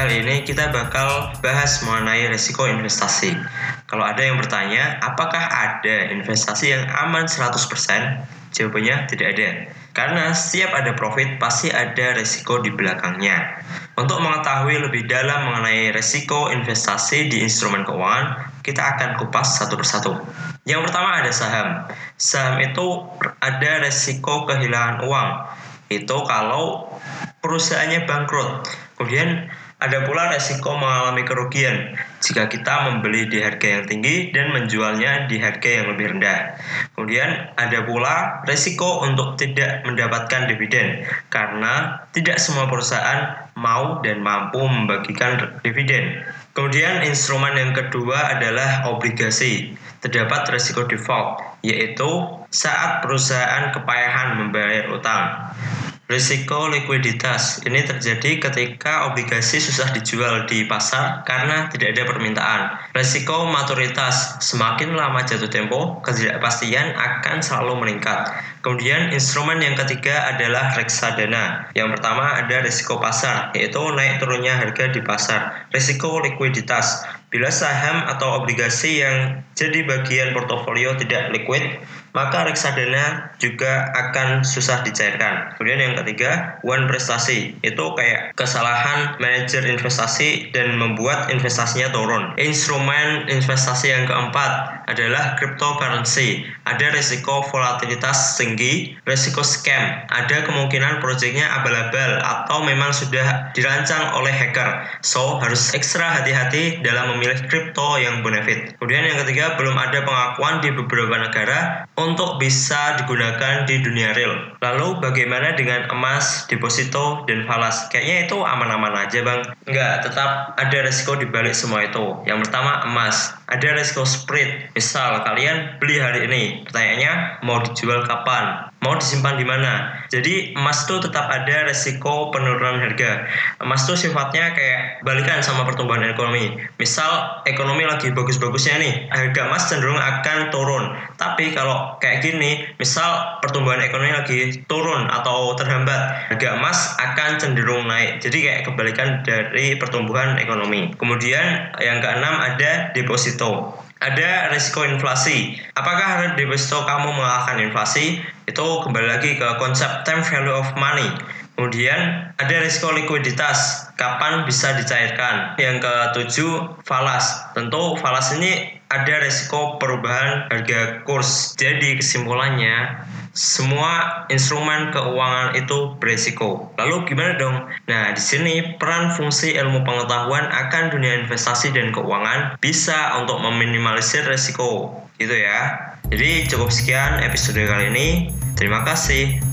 Kali ini kita bakal bahas mengenai resiko investasi. Kalau ada yang bertanya, apakah ada investasi yang aman 100%? Jawabannya tidak ada. Karena setiap ada profit pasti ada resiko di belakangnya. Untuk mengetahui lebih dalam mengenai resiko investasi di instrumen keuangan, kita akan kupas satu persatu. Yang pertama ada saham. Saham itu ada resiko kehilangan uang. Itu kalau perusahaannya bangkrut. Kemudian ada pula resiko mengalami kerugian jika kita membeli di harga yang tinggi dan menjualnya di harga yang lebih rendah. Kemudian ada pula resiko untuk tidak mendapatkan dividen karena tidak semua perusahaan mau dan mampu membagikan dividen. Kemudian instrumen yang kedua adalah obligasi. Terdapat resiko default, yaitu saat perusahaan kepayahan membayar utang. Risiko likuiditas ini terjadi ketika obligasi susah dijual di pasar karena tidak ada permintaan. Risiko maturitas semakin lama jatuh tempo, ketidakpastian akan selalu meningkat. Kemudian instrumen yang ketiga adalah reksadana. Yang pertama ada risiko pasar, yaitu naik turunnya harga di pasar. Risiko likuiditas, bila saham atau obligasi yang jadi bagian portofolio tidak liquid, maka reksadana juga akan susah dicairkan. Kemudian yang ketiga, one prestasi. Itu kayak kesalahan manajer investasi dan membuat investasinya turun. Instrumen investasi yang keempat adalah cryptocurrency. Ada risiko volatilitas tinggi, risiko scam. Ada kemungkinan proyeknya abal-abal atau memang sudah dirancang oleh hacker. So, harus ekstra hati-hati dalam memilih kripto yang benefit. Kemudian yang ketiga, belum ada pengakuan di beberapa negara untuk bisa digunakan di dunia real. Lalu bagaimana dengan emas, deposito, dan falas? Kayaknya itu aman-aman aja bang. Enggak, tetap ada resiko di balik semua itu. Yang pertama emas, ada resiko spread. Misal kalian beli hari ini, pertanyaannya mau dijual kapan? Mau disimpan di mana. Jadi emas itu tetap ada resiko penurunan harga. Emas itu sifatnya kayak balikan sama pertumbuhan ekonomi. Misal ekonomi lagi bagus-bagusnya nih, harga emas cenderung akan turun. Tapi kalau kayak gini, misal pertumbuhan ekonomi lagi turun atau terhambat, harga emas akan cenderung naik. Jadi kayak kebalikan dari pertumbuhan ekonomi. Kemudian yang keenam ada deposito ada risiko inflasi. Apakah deposito kamu mengalahkan inflasi? Itu kembali lagi ke konsep time value of money. Kemudian ada risiko likuiditas, kapan bisa dicairkan. Yang ketujuh, falas. Tentu falas ini ada risiko perubahan harga kurs. Jadi kesimpulannya, semua instrumen keuangan itu beresiko. Lalu gimana dong? Nah, di sini peran fungsi ilmu pengetahuan akan dunia investasi dan keuangan bisa untuk meminimalisir resiko. Gitu ya. Jadi cukup sekian episode kali ini. Terima kasih.